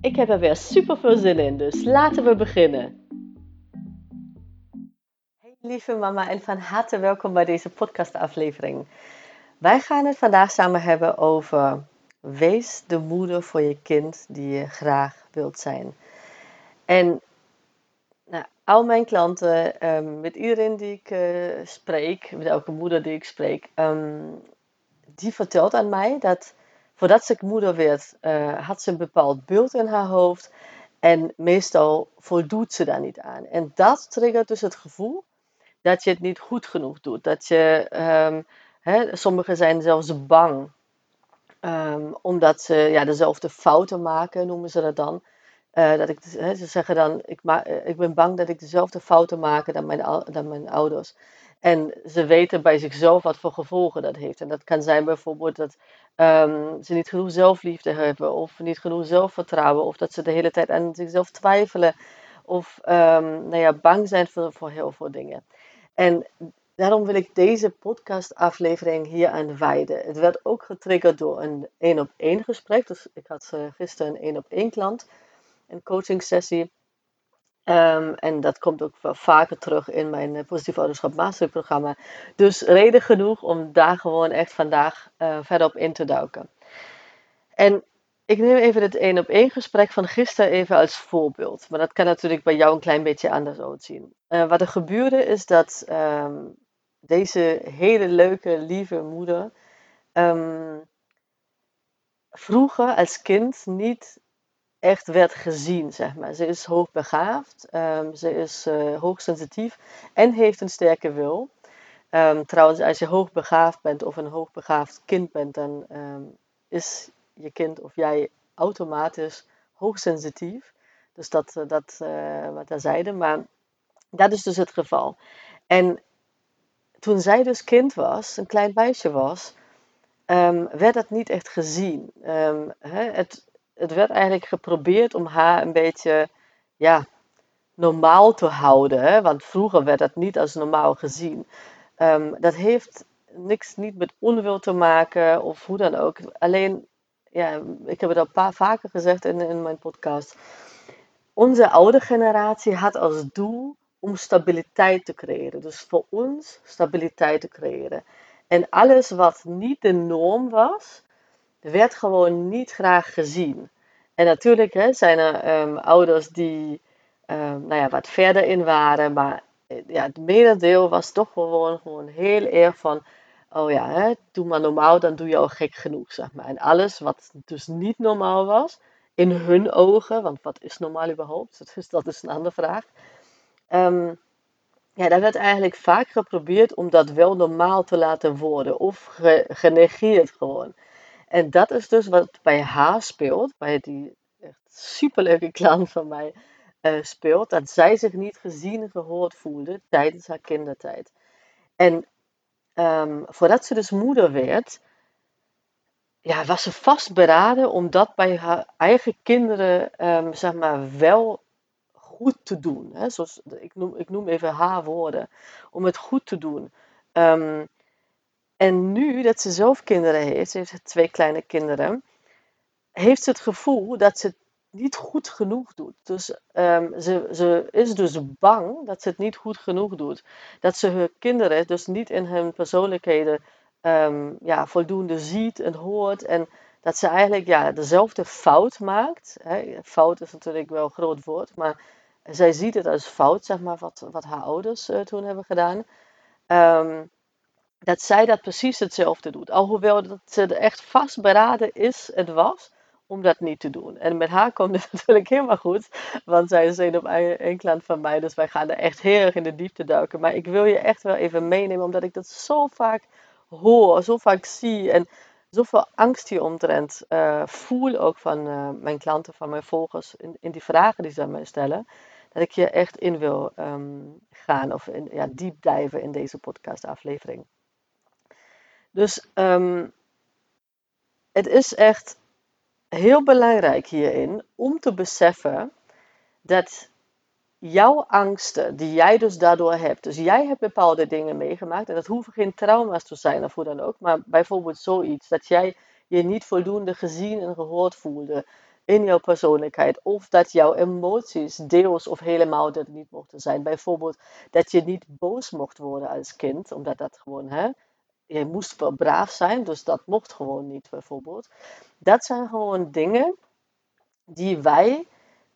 Ik heb er weer super veel zin in, dus laten we beginnen. Hey lieve mama en van harte welkom bij deze podcastaflevering. Wij gaan het vandaag samen hebben over wees de moeder voor je kind die je graag wilt zijn. En nou, al mijn klanten, ehm, met iedereen die ik uh, spreek, met elke moeder die ik spreek, um, die vertelt aan mij dat voordat ze moeder werd, uh, had ze een bepaald beeld in haar hoofd. En meestal voldoet ze daar niet aan. En dat triggert dus het gevoel dat je het niet goed genoeg doet. Dat je, hè, sommigen zijn zelfs bang. Um, omdat ze ja, dezelfde fouten maken, noemen ze dat dan. Uh, dat ik, ze zeggen dan, ik, ma ik ben bang dat ik dezelfde fouten maak dan mijn, dan mijn ouders. En ze weten bij zichzelf wat voor gevolgen dat heeft. En dat kan zijn bijvoorbeeld dat um, ze niet genoeg zelfliefde hebben, of niet genoeg zelfvertrouwen, of dat ze de hele tijd aan zichzelf twijfelen, of um, nou ja, bang zijn voor, voor heel veel dingen. En daarom wil ik deze podcastaflevering hier aan wijden. Het werd ook getriggerd door een één op één gesprek. Dus ik had uh, gisteren een één op één klant, een coaching sessie. Um, en dat komt ook wel vaker terug in mijn uh, Positief Ouderschap Masterprogramma. Dus reden genoeg om daar gewoon echt vandaag uh, verder op in te duiken. En ik neem even het één op één gesprek van gisteren even als voorbeeld. Maar dat kan natuurlijk bij jou een klein beetje anders uitzien. Uh, wat er gebeurde is dat um, deze hele leuke, lieve moeder um, vroeger als kind niet echt werd gezien, zeg maar. Ze is hoogbegaafd, um, ze is uh, hoogsensitief en heeft een sterke wil. Um, trouwens, als je hoogbegaafd bent of een hoogbegaafd kind bent, dan um, is je kind of jij automatisch hoogsensitief. Dus dat, uh, dat uh, wat zeiden, maar dat is dus het geval. En toen zij dus kind was, een klein meisje was, werd dat niet echt gezien. Hè, het, het werd eigenlijk geprobeerd om haar een beetje ja, normaal te houden. Want vroeger werd dat niet als normaal gezien. Um, dat heeft niks niet met onwil te maken of hoe dan ook. Alleen, ja, ik heb het al paar vaker gezegd in, in mijn podcast. Onze oude generatie had als doel om stabiliteit te creëren. Dus voor ons stabiliteit te creëren. En alles wat niet de norm was, werd gewoon niet graag gezien. En natuurlijk hè, zijn er um, ouders die um, nou ja, wat verder in waren, maar eh, ja, het merendeel was toch gewoon, gewoon heel erg van, oh ja, hè, doe maar normaal, dan doe je al gek genoeg, zeg maar. En alles wat dus niet normaal was, in hun ogen, want wat is normaal überhaupt? Dus dat is een andere vraag. Um, ja, daar werd eigenlijk vaak geprobeerd om dat wel normaal te laten worden, of ge genegeerd gewoon. En dat is dus wat bij haar speelt, bij die echt superleuke klant van mij uh, speelt, dat zij zich niet gezien en gehoord voelde tijdens haar kindertijd. En um, voordat ze dus moeder werd, ja, was ze vastberaden om dat bij haar eigen kinderen, um, zeg maar, wel goed te doen. Hè? Zoals, ik, noem, ik noem even haar woorden. Om het goed te doen. Um, en nu dat ze zelf kinderen heeft, ze heeft twee kleine kinderen, heeft ze het gevoel dat ze het niet goed genoeg doet. Dus um, ze, ze is dus bang dat ze het niet goed genoeg doet. Dat ze haar kinderen dus niet in hun persoonlijkheden um, ja, voldoende ziet en hoort. En dat ze eigenlijk ja, dezelfde fout maakt. Hè. Fout is natuurlijk wel een groot woord, maar zij ziet het als fout, zeg maar, wat, wat haar ouders uh, toen hebben gedaan. Um, dat zij dat precies hetzelfde doet. Alhoewel dat ze er echt vastberaden is en was om dat niet te doen. En met haar komt het natuurlijk helemaal goed, want zij is een op één klant van mij, dus wij gaan er echt heel erg in de diepte duiken. Maar ik wil je echt wel even meenemen, omdat ik dat zo vaak hoor, zo vaak zie. En zoveel angst hieromtrent uh, voel, ook van uh, mijn klanten, van mijn volgers, in, in die vragen die ze aan mij stellen, dat ik je echt in wil um, gaan of in, ja, diep in deze podcastaflevering. Dus um, het is echt heel belangrijk hierin om te beseffen dat jouw angsten die jij dus daardoor hebt, dus jij hebt bepaalde dingen meegemaakt en dat hoeven geen trauma's te zijn of hoe dan ook, maar bijvoorbeeld zoiets dat jij je niet voldoende gezien en gehoord voelde in jouw persoonlijkheid of dat jouw emoties deels of helemaal dat niet mochten zijn. Bijvoorbeeld dat je niet boos mocht worden als kind, omdat dat gewoon, hè, je moest wel braaf zijn, dus dat mocht gewoon niet bijvoorbeeld. Dat zijn gewoon dingen die wij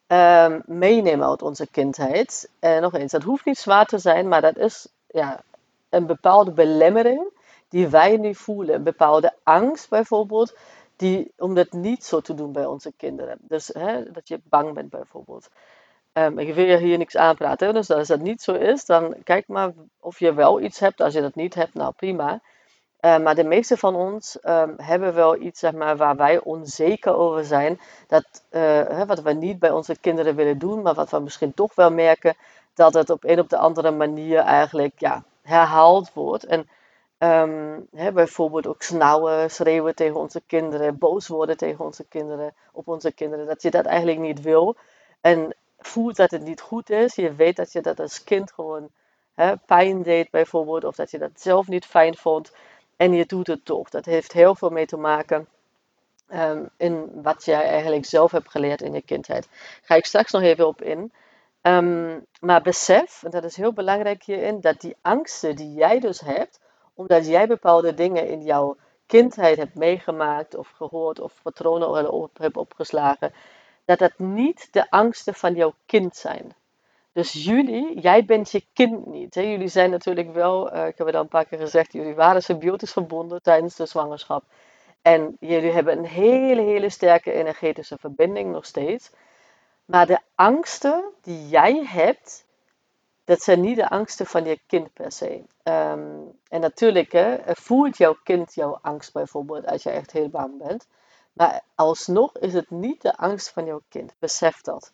um, meenemen uit onze kindheid. En nog eens, dat hoeft niet zwaar te zijn, maar dat is ja, een bepaalde belemmering die wij nu voelen. Een bepaalde angst bijvoorbeeld, die, om dat niet zo te doen bij onze kinderen. Dus hè, dat je bang bent bijvoorbeeld. Um, ik wil hier niks aanpraten, dus als dat niet zo is, dan kijk maar of je wel iets hebt. Als je dat niet hebt, nou prima. Uh, maar de meeste van ons um, hebben wel iets zeg maar, waar wij onzeker over zijn. Dat, hè, wat we niet bij onze kinderen willen doen, maar wat we misschien toch wel merken dat het op een of de andere manier eigenlijk ja, herhaald wordt. En um, hè, bijvoorbeeld ook snauwen, schreeuwen tegen onze kinderen, boos worden tegen onze kinderen, op onze kinderen. Dat je dat eigenlijk niet wil. En voelt dat het niet goed is. Je weet dat je dat als kind gewoon hè, pijn deed bijvoorbeeld. Of dat je dat zelf niet fijn vond. En je doet het toch. Dat heeft heel veel mee te maken um, in wat jij eigenlijk zelf hebt geleerd in je kindheid. Ga ik straks nog even op in. Um, maar besef, en dat is heel belangrijk hierin, dat die angsten die jij dus hebt, omdat jij bepaalde dingen in jouw kindheid hebt meegemaakt of gehoord of patronen op, hebt opgeslagen, dat dat niet de angsten van jouw kind zijn. Dus jullie, jij bent je kind niet. Hè? Jullie zijn natuurlijk wel, uh, ik heb het al een paar keer gezegd, jullie waren symbiotisch verbonden tijdens de zwangerschap. En jullie hebben een hele, hele sterke energetische verbinding nog steeds. Maar de angsten die jij hebt, dat zijn niet de angsten van je kind per se. Um, en natuurlijk hè, voelt jouw kind jouw angst bijvoorbeeld als je echt heel bang bent. Maar alsnog is het niet de angst van jouw kind. Besef dat.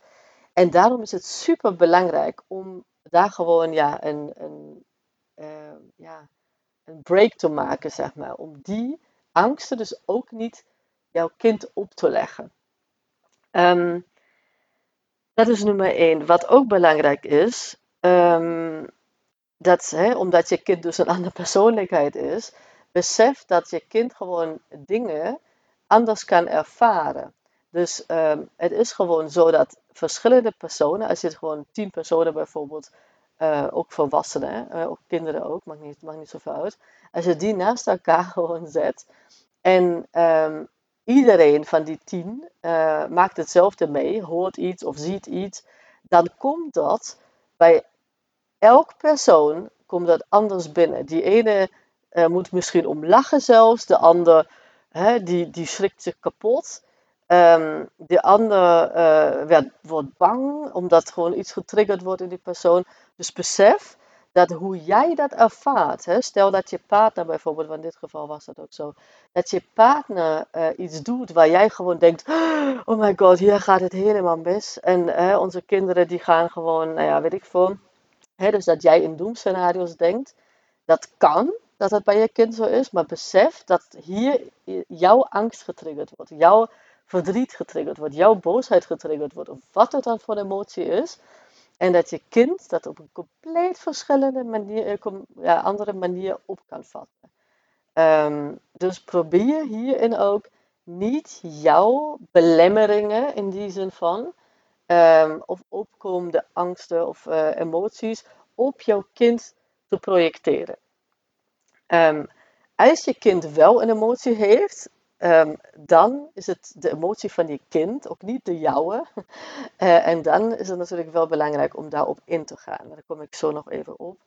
En daarom is het super belangrijk om daar gewoon ja, een, een, uh, ja, een break te maken, zeg maar. Om die angsten dus ook niet jouw kind op te leggen. Um, dat is nummer één. Wat ook belangrijk is, um, dat, hè, omdat je kind dus een andere persoonlijkheid is, besef dat je kind gewoon dingen anders kan ervaren. Dus um, het is gewoon zo dat verschillende personen, als je gewoon tien personen bijvoorbeeld, uh, ook volwassenen, uh, ook kinderen ook, maakt niet, maakt niet zoveel uit. Als je die naast elkaar gewoon zet en um, iedereen van die tien uh, maakt hetzelfde mee, hoort iets of ziet iets, dan komt dat bij elk persoon komt dat anders binnen. Die ene moet misschien om lachen zelfs, de ander hè, die, die schrikt zich kapot. Um, de ander uh, werd, wordt bang omdat gewoon iets getriggerd wordt in die persoon. Dus besef dat hoe jij dat ervaart, hè, stel dat je partner bijvoorbeeld, in dit geval was dat ook zo, dat je partner uh, iets doet waar jij gewoon denkt, oh my god, hier gaat het helemaal mis. En onze kinderen die gaan gewoon, nou ja, weet ik veel. Hè, dus dat jij in doemscenario's denkt, dat kan, dat dat bij je kind zo is, maar besef dat hier jouw angst getriggerd wordt, jouw verdriet getriggerd wordt, jouw boosheid getriggerd wordt, of wat het dan voor emotie is. En dat je kind dat op een compleet verschillende manier, eh, ja, andere manier op kan vatten. Um, dus probeer hierin ook niet jouw belemmeringen in die zin van, um, of opkomende angsten of uh, emoties op jouw kind te projecteren. Um, als je kind wel een emotie heeft, Um, dan is het de emotie van je kind, ook niet de jouwe. Uh, en dan is het natuurlijk wel belangrijk om daarop in te gaan. Daar kom ik zo nog even op.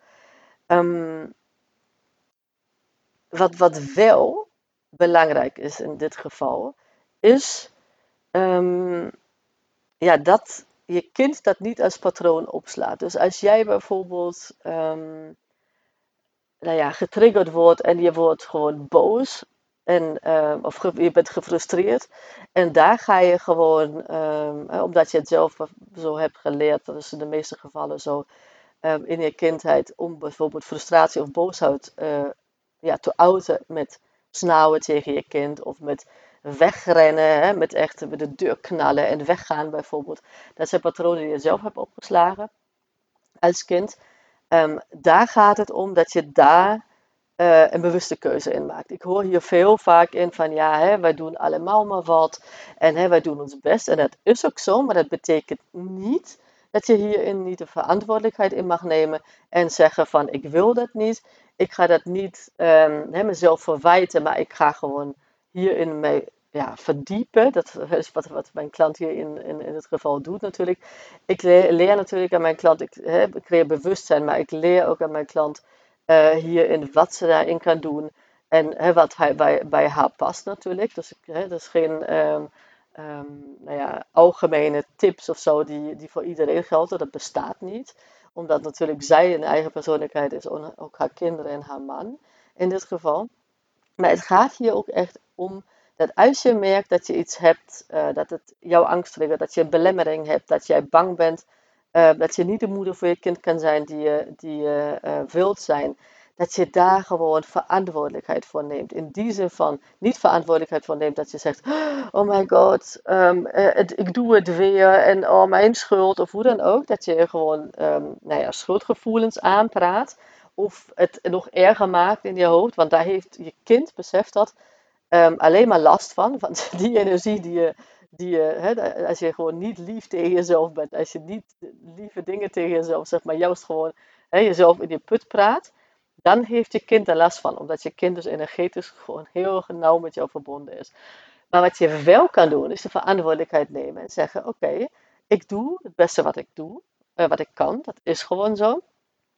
Um, wat, wat wel belangrijk is in dit geval, is um, ja, dat je kind dat niet als patroon opslaat. Dus als jij bijvoorbeeld nou ja, getriggerd wordt en je wordt gewoon boos En, ehm, of je bent gefrustreerd. En daar ga je gewoon, ehm, omdat je het zelf zo hebt geleerd, dat is in de meeste gevallen zo, ehm, in je kindheid, om bijvoorbeeld frustratie of boosheid uh, ja, te uiten met snauwen tegen je kind of met wegrennen, hè, met echt met de deur knallen en weggaan bijvoorbeeld. Dat zijn patronen die je zelf hebt opgeslagen als kind. daar gaat het om dat je daar uh, een bewuste keuze in maakt. Ik hoor hier veel vaak in van ja, hè, wij doen allemaal maar wat en hè, wij doen ons best. En dat is ook zo, maar dat betekent niet dat je hierin niet de verantwoordelijkheid in mag nemen en zeggen van ik wil dat niet. Ik ga dat niet um, hè, mezelf verwijten, maar ik ga gewoon hierin mee ja, verdiepen. Dat is wat, wat mijn klant hier in, in, in het geval doet natuurlijk. Ik leer, leer natuurlijk aan mijn klant, ik, hè, ik creëer bewustzijn, maar ik leer ook aan mijn klant uh, hierin wat ze daarin kan doen. En wat hij, bij, bij haar past natuurlijk. Dus dat is geen um, um, nou ja, algemene tips of zo die, die voor iedereen gelden. Dat bestaat niet. Omdat natuurlijk zij een eigen persoonlijkheid is. Ook haar kinderen en haar man in dit geval. Maar het gaat hier ook echt om dat als je merkt dat je iets hebt, uh, dat het jouw angst triggert, dat je een belemmering hebt, dat jij bang bent uh, dat je niet de moeder voor je kind kan zijn die je, die je uh, wilt zijn. Dat je daar gewoon verantwoordelijkheid voor neemt. In die zin van niet verantwoordelijkheid voor neemt dat je zegt: Oh my god, um, het, ik doe het weer en oh mijn schuld of hoe dan ook. Dat je gewoon um, nou ja, schuldgevoelens aanpraat. Of het nog erger maakt in je hoofd. Want daar heeft je kind, beseft dat, um, alleen maar last van. Want die energie die je die hè, als je gewoon niet lief tegen jezelf bent, als je niet lieve dingen tegen jezelf zegt, maar juist gewoon hè, jezelf in je put praat, dan heeft je kind er last van, omdat je kind dus energetisch gewoon heel nauw met jou verbonden is. Maar wat je wel kan doen, is de verantwoordelijkheid nemen en zeggen: Oké, ik doe het beste wat ik doe, uh, wat ik kan, dat is gewoon zo.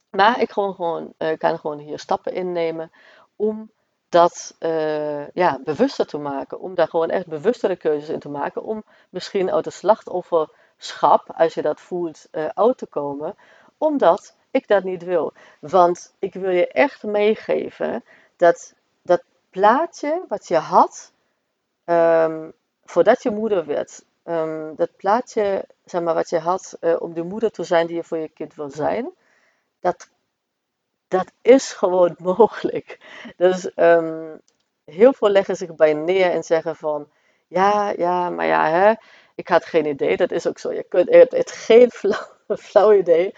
Maar ik gewoon, gewoon, uh, kan gewoon hier stappen innemen om dat uh, ja, bewuster te maken. Om daar gewoon echt bewustere keuzes in te maken. Om misschien uit het slachtofferschap, als je dat voelt, uh, uit te komen. Omdat ik dat niet wil. Want ik wil je echt meegeven dat dat plaatje wat je had um, voordat je moeder werd. Um, dat plaatje zeg maar, wat je had uh, om de moeder te zijn die je voor je kind wil zijn. Dat dat is gewoon mogelijk. Dus um, heel veel leggen zich bij neer en zeggen van, ja, ja, maar ja, hè, ik had geen idee. Dat is ook zo. Je, kunt, je hebt geen flauw, idee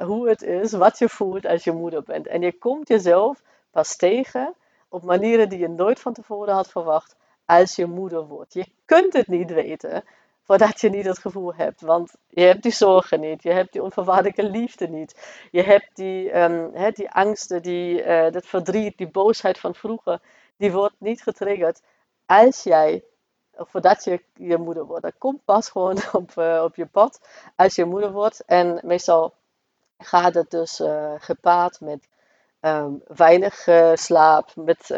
hoe het is, wat je voelt als je moeder bent. En je komt jezelf pas tegen op manieren die je nooit van tevoren had verwacht als je moeder wordt. Je kunt het niet weten, voordat je niet het gevoel hebt. Want je hebt die zorgen niet, je hebt die onvoorwaardelijke liefde niet. Je hebt die, um, die angsten, die, uh, dat verdriet, die boosheid van vroeger, die wordt niet getriggerd als jij, voordat je je moeder wordt. Dat komt pas gewoon op, uh, op je pad als je moeder wordt. En meestal gaat het dus uh, gepaard met um, weinig slaap, met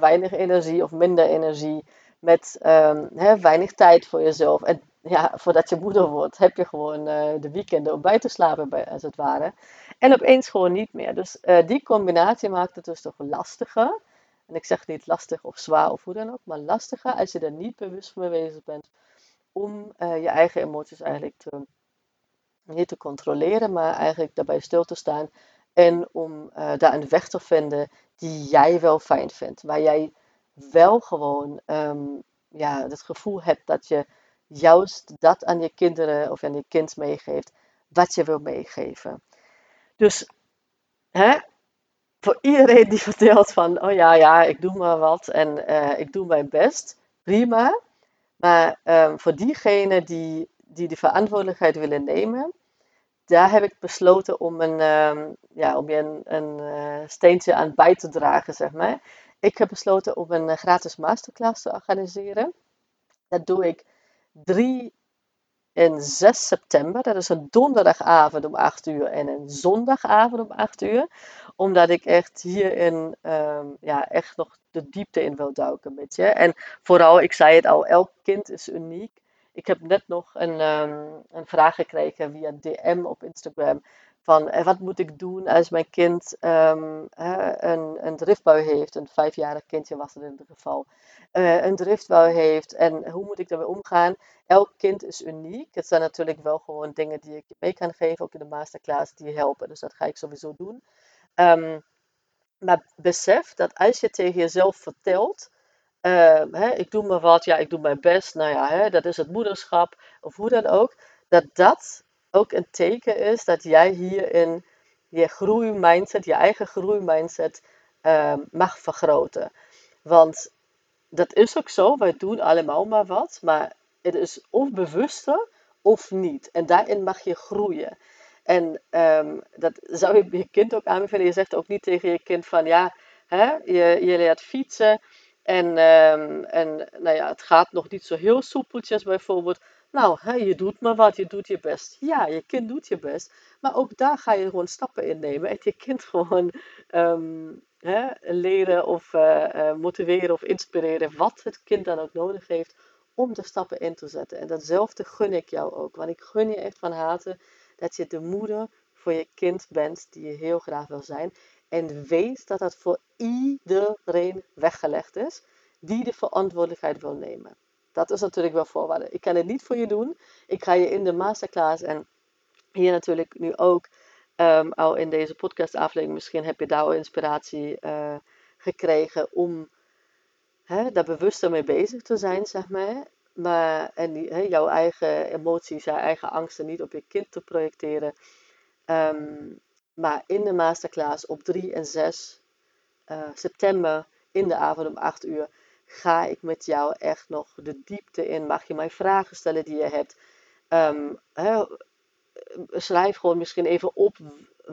weinig energie of minder energie met um, weinig tijd voor jezelf. En ja, voordat je moeder wordt, heb je gewoon uh, de weekenden om bij te slapen, bij, als het ware. En opeens gewoon niet meer. Dus uh, die combinatie maakt het dus toch lastiger. En ik zeg niet lastig of zwaar of hoe dan ook, maar lastiger als je er niet bewust van bezig bent om uh, je eigen emoties eigenlijk te, niet te controleren, maar eigenlijk daarbij stil te staan. En om daar een weg te vinden die jij wel fijn vindt. Waar jij wel gewoon um, ja, het gevoel hebt dat je juist dat aan je kinderen of aan je kind meegeeft wat je wil meegeven. Dus hè, voor iedereen die vertelt van, oh ja, ja, ik doe maar wat en uh, ik doe mijn best, prima. Maar um, voor diegenen die, die de verantwoordelijkheid willen nemen, daar heb ik besloten om, een, um, ja, om je een, een uh, steentje aan bij te dragen, zeg maar. Ik heb besloten om een uh, gratis masterclass te organiseren. Dat doe ik 3 en 6 september. Dat is een donderdagavond om 8 uur en een zondagavond om 8 uur. Omdat ik echt hierin um, ja, echt nog de diepte in wil duiken met je. En vooral, ik zei het al, elk kind is uniek. Ik heb net nog een, um, een vraag gekregen via DM op Instagram Van wat moet ik doen als mijn kind um, een, een driftbui heeft? Een vijfjarig kindje was het in ieder geval. Uh, een driftbui heeft en hoe moet ik daarmee omgaan? Elk kind is uniek. Het zijn natuurlijk wel gewoon dingen die ik mee kan geven, ook in de masterclass, die helpen. Dus dat ga ik sowieso doen. Um, maar besef dat als je tegen jezelf vertelt, uh, hè, ik doe maar wat, ja, ik doe mijn best, nou ja, hè, dat is het moederschap, of hoe dan ook, dat dat ook een teken is dat jij hierin je groeimindset, je eigen groeimindset uh, mag vergroten. Want dat is ook zo, wij doen allemaal maar wat, maar het is of bewuster of niet. En daarin mag je groeien. En um, dat zou je je kind ook aanbevelen. Je zegt ook niet tegen je kind van ja, hè, je, je leert fietsen en, um, en nou ja, het gaat nog niet zo heel soepeltjes bijvoorbeeld. Nou, je doet maar wat, je doet je best. Ja, je kind doet je best. Maar ook daar ga je gewoon stappen in nemen. En je kind gewoon um, hè, leren of uh, uh, motiveren of inspireren. Wat het kind dan ook nodig heeft om de stappen in te zetten. En datzelfde gun ik jou ook. Want ik gun je echt van harte dat je de moeder voor je kind bent die je heel graag wil zijn. En weet dat dat voor iedereen weggelegd is die de verantwoordelijkheid wil nemen. Dat is natuurlijk wel voorwaarde. Ik kan het niet voor je doen. Ik ga je in de masterclass en hier natuurlijk nu ook um, al in deze podcastaflevering. Misschien heb je daar al inspiratie uh, gekregen om hè, daar bewuster mee bezig te zijn, zeg maar. Maar, en die, he, jouw eigen emoties, jouw eigen angsten niet op je kind te projecteren. Um, maar in de masterclass op 3 en 6 uh, eh, september in de avond om 8 uur ga ik met jou echt nog de diepte in. Mag je mij vragen stellen die je hebt. He, schrijf gewoon misschien even op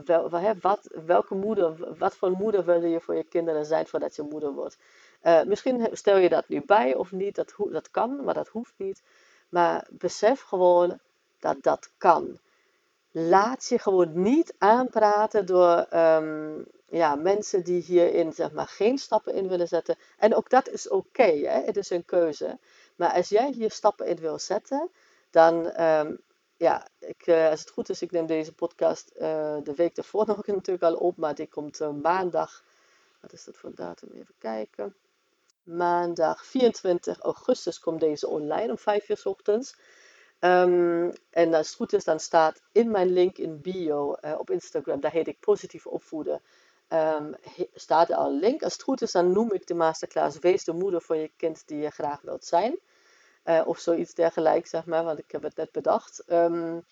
wel, wat, welke moeder, wat voor moeder wil je voor je kinderen zijn voordat je moeder wordt. Uh, misschien stel je dat nu bij of niet, dat, dat kan, maar dat hoeft niet. Maar besef gewoon dat dat kan. Laat je gewoon niet aanpraten door um, ja, mensen die hierin zeg maar, geen stappen in willen zetten. En ook dat is oké, het is een keuze. Maar als jij hier stappen in wil zetten, dan um, ja, ik, uh, als het goed is, ik neem deze podcast uh, de week daarvoor nog natuurlijk al op, maar die komt uh, maandag. Wat is dat voor datum? Even kijken. Maandag 24 augustus komt deze online om 5 uur s ochtends. Um, en als het goed is, dan staat in mijn link in bio op Instagram, daar heet ik positief opvoeden. Um, staat al een link. Als het goed is, dan noem ik de masterclass Wees de moeder voor je kind die je graag wilt zijn. Uh, of zoiets dergelijks, zeg maar, want ik heb het net bedacht. Um,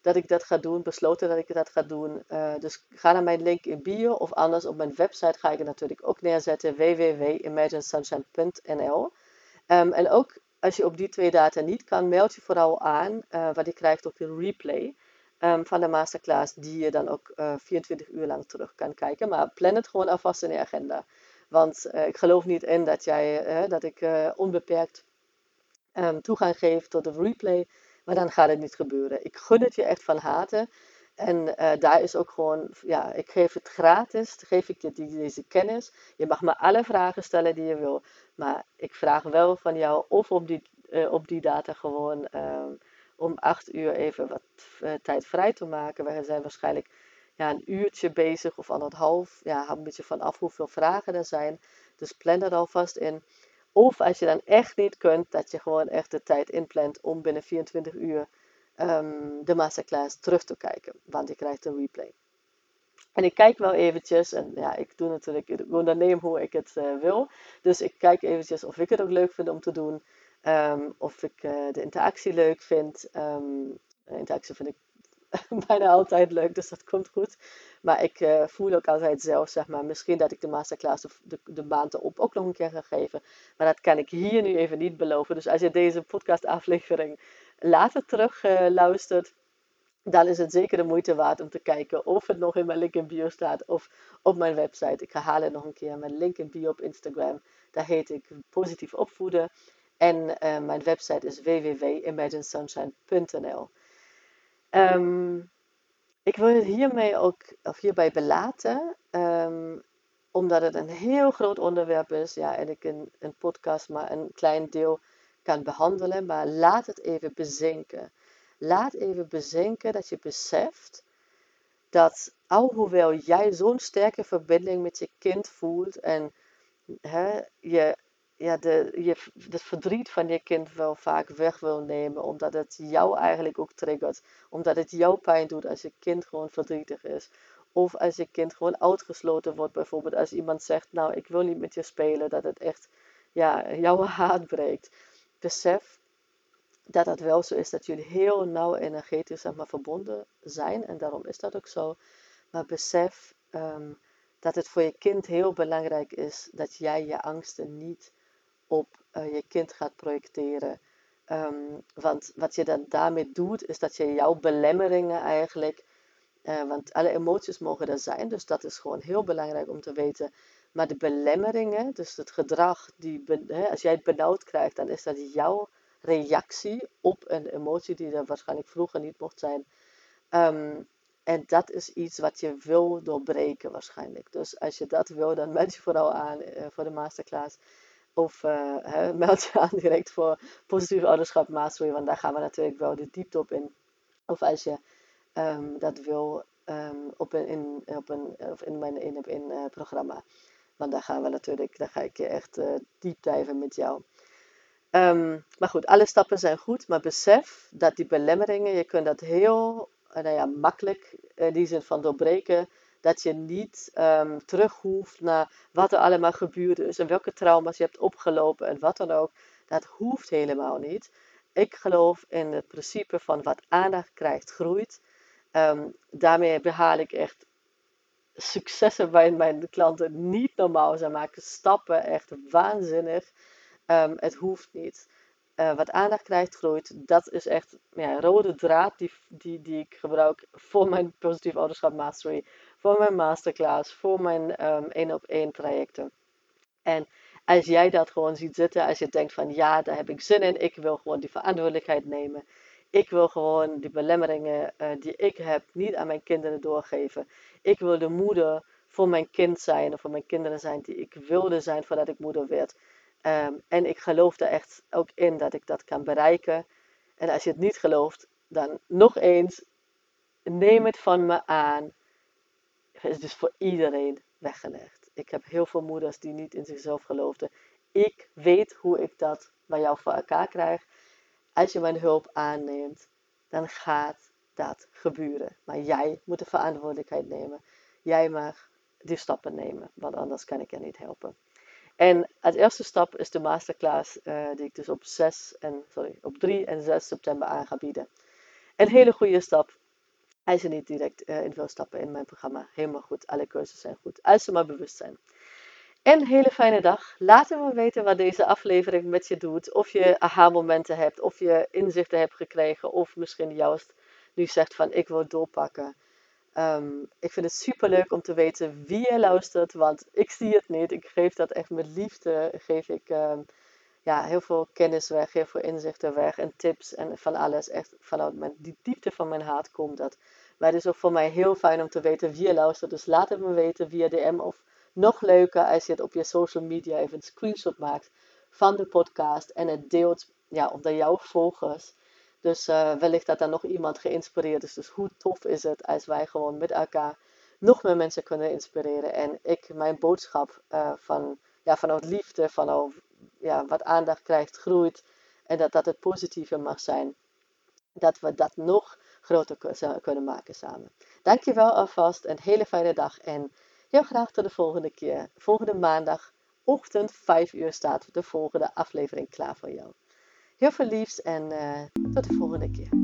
dat ik dat ga doen, besloten dat ik dat ga doen. Uh, dus ga naar mijn link in bio of anders op mijn website ga ik het natuurlijk ook neerzetten: www.imaginesunshine.nl. Um, ehm, en ook als je op die twee data niet kan, meld je vooral aan, uh, want je krijgt ook een replay um, van de masterclass, die je dan ook 24 uur lang terug kan kijken. Maar plan het gewoon alvast in je agenda. Want ik geloof niet in dat, jij, dat ik onbeperkt um, toegang geven tot de replay. Maar dan gaat het niet gebeuren. Ik gun het je echt van harte. En daar is ook gewoon, ja, ik geef het gratis, geef ik je deze kennis. Je mag me alle vragen stellen die je wil. Maar ik vraag wel van jou of op die, op die data gewoon um, om acht uur even wat uh, tijd vrij te maken. We zijn waarschijnlijk ja, een uurtje bezig of anderhalf. Ja, hang een beetje vanaf hoeveel vragen er zijn. Dus plan er alvast in. Of als je dan echt niet kunt, dat je gewoon echt de tijd inplant om binnen 24 uur um, de masterclass terug te kijken. Want je krijgt een replay. En ik kijk wel eventjes, en ja, ik doe natuurlijk, ik onderneem hoe ik het uh, wil. Dus ik kijk eventjes of ik het ook leuk vind om te doen. Um, of ik uh, de interactie leuk vind. Um, interactie vind ik bijna altijd leuk, dus dat komt goed. Maar ik uh, voel ook altijd zelf, zeg maar, misschien dat ik de masterclass of de, de erop ook nog een keer ga geven. Maar dat kan ik hier nu even niet beloven. Dus als je deze podcastaflevering later terug luistert, dan is het zeker de moeite waard om te kijken of het nog in mijn link in bio staat of op mijn website. Ik herhaal het nog een keer, mijn link in bio op Instagram. Daar heet ik Positief Opvoeden. En uh, mijn website is www.imaginesunshine.nl. Um, ik wil het hiermee ook, of hierbij belaten, um, omdat het een heel groot onderwerp is. Ja, en ik een podcast maar een klein deel kan behandelen. Maar laat het even bezinken. Laat even bezinken dat je beseft dat alhoewel jij zo'n sterke verbinding met je kind voelt en hè, je, ja, de, je het verdriet van je kind wel vaak weg wil nemen, omdat het jou eigenlijk ook triggert, omdat het jou pijn doet als je kind gewoon verdrietig is. Of als je kind gewoon uitgesloten wordt, bijvoorbeeld als iemand zegt, nou ik wil niet met je spelen, dat het echt ja, jouw haat breekt. Besef dat het wel zo is dat jullie heel nauw energetisch zeg maar, verbonden zijn. En daarom is dat ook zo. Maar besef ehm, dat het voor je kind heel belangrijk is dat jij je angsten niet op uh, je kind gaat projecteren. Um, want wat je dan daarmee doet, is dat je jouw belemmeringen eigenlijk. Uh, want alle emoties mogen er zijn, dus dat is gewoon heel belangrijk om te weten. Maar de belemmeringen, dus het gedrag, die, als jij het benauwd krijgt, dan is dat jouw reactie op een emotie die er waarschijnlijk vroeger niet mocht zijn. Um, en dat is iets wat je wil doorbreken waarschijnlijk. Dus als je dat wil, dan meld je vooral aan uh, voor de masterclass. Of uh, meld je aan direct voor positief ouderschap mastery, want daar gaan we natuurlijk wel de diepte op in. Of als je um, dat wil um, op, een, in, op, een, of in mijn in op in uh, programma. Want daar gaan we natuurlijk, daar ga ik je echt uh, diep dijven met jou. Um, maar goed, alle stappen zijn goed, maar besef dat die belemmeringen, je kunt dat heel nou ja, makkelijk in die zin van doorbreken. Dat je niet um, terug hoeft naar wat er allemaal gebeurd is en welke trauma's je hebt opgelopen en wat dan ook. Dat hoeft helemaal niet. Ik geloof in het principe van wat aandacht krijgt, groeit. Um, daarmee behaal ik echt successen bij mijn klanten niet normaal. Ze maken stappen echt waanzinnig. Um, het hoeft niet. Uh, wat aandacht krijgt, groeit. Dat is echt een rode draad die, die, die ik gebruik voor mijn positief ouderschap mastery, voor mijn masterclass, voor mijn één op één trajecten. En als jij dat gewoon ziet zitten, als je denkt van ja, daar heb ik zin in, ik wil gewoon die verantwoordelijkheid nemen. Ik wil gewoon die belemmeringen uh, die ik heb niet aan mijn kinderen doorgeven. Ik wil de moeder voor mijn kind zijn of voor mijn kinderen zijn die ik wilde zijn voordat ik moeder werd. Um, en ik geloof er echt ook in dat ik dat kan bereiken. En als je het niet gelooft, dan nog eens, neem het van me aan. Is dus voor iedereen weggelegd. Ik heb heel veel moeders die niet in zichzelf geloofden. Ik weet hoe ik dat bij jou voor elkaar krijg. Als je mijn hulp aanneemt, dan gaat dat gebeuren. Maar jij moet de verantwoordelijkheid nemen. Jij mag die stappen nemen, want anders kan ik je niet helpen. En het eerste stap is de masterclass uh, die ik dus op, 6 en, sorry, op 3 en 6 september aan ga bieden. Een hele goede stap. Als je niet direct uh, in wil stappen in mijn programma, helemaal goed. Alle cursussen zijn goed. Als ze maar bewust zijn. Een hele fijne dag. Laat me weten wat deze aflevering met je doet. Of je aha-momenten hebt, of je inzichten hebt gekregen, of misschien juist nu zegt van ik wil doorpakken. Um, ik vind het super leuk om te weten wie je luistert, want ik zie het niet. Ik geef dat echt met liefde. Geef ik um, ja, heel veel kennis weg, heel veel inzichten weg en tips en van alles. Echt vanuit mijn, die diepte van mijn hart komt dat. Maar het is ook voor mij heel fijn om te weten wie je luistert. Dus laat het me weten via DM of nog leuker als je het op je social media even een screenshot maakt van de podcast en het deelt ja, onder jouw volgers. Dus uh, wellicht dat er nog iemand geïnspireerd is. Dus hoe tof is het als wij gewoon met elkaar nog meer mensen kunnen inspireren. En ik mijn boodschap uh, van, ja, vanuit liefde, vanuit ja, wat aandacht krijgt, groeit. En dat dat het positieve mag zijn. Dat we dat nog groter kunnen maken samen. Dankjewel alvast. Een hele fijne dag. En heel graag tot de volgende keer. Volgende maandag, ochtend 5 uur staat de volgende aflevering klaar voor jou. Heel veel liefs en uh, tot de volgende keer.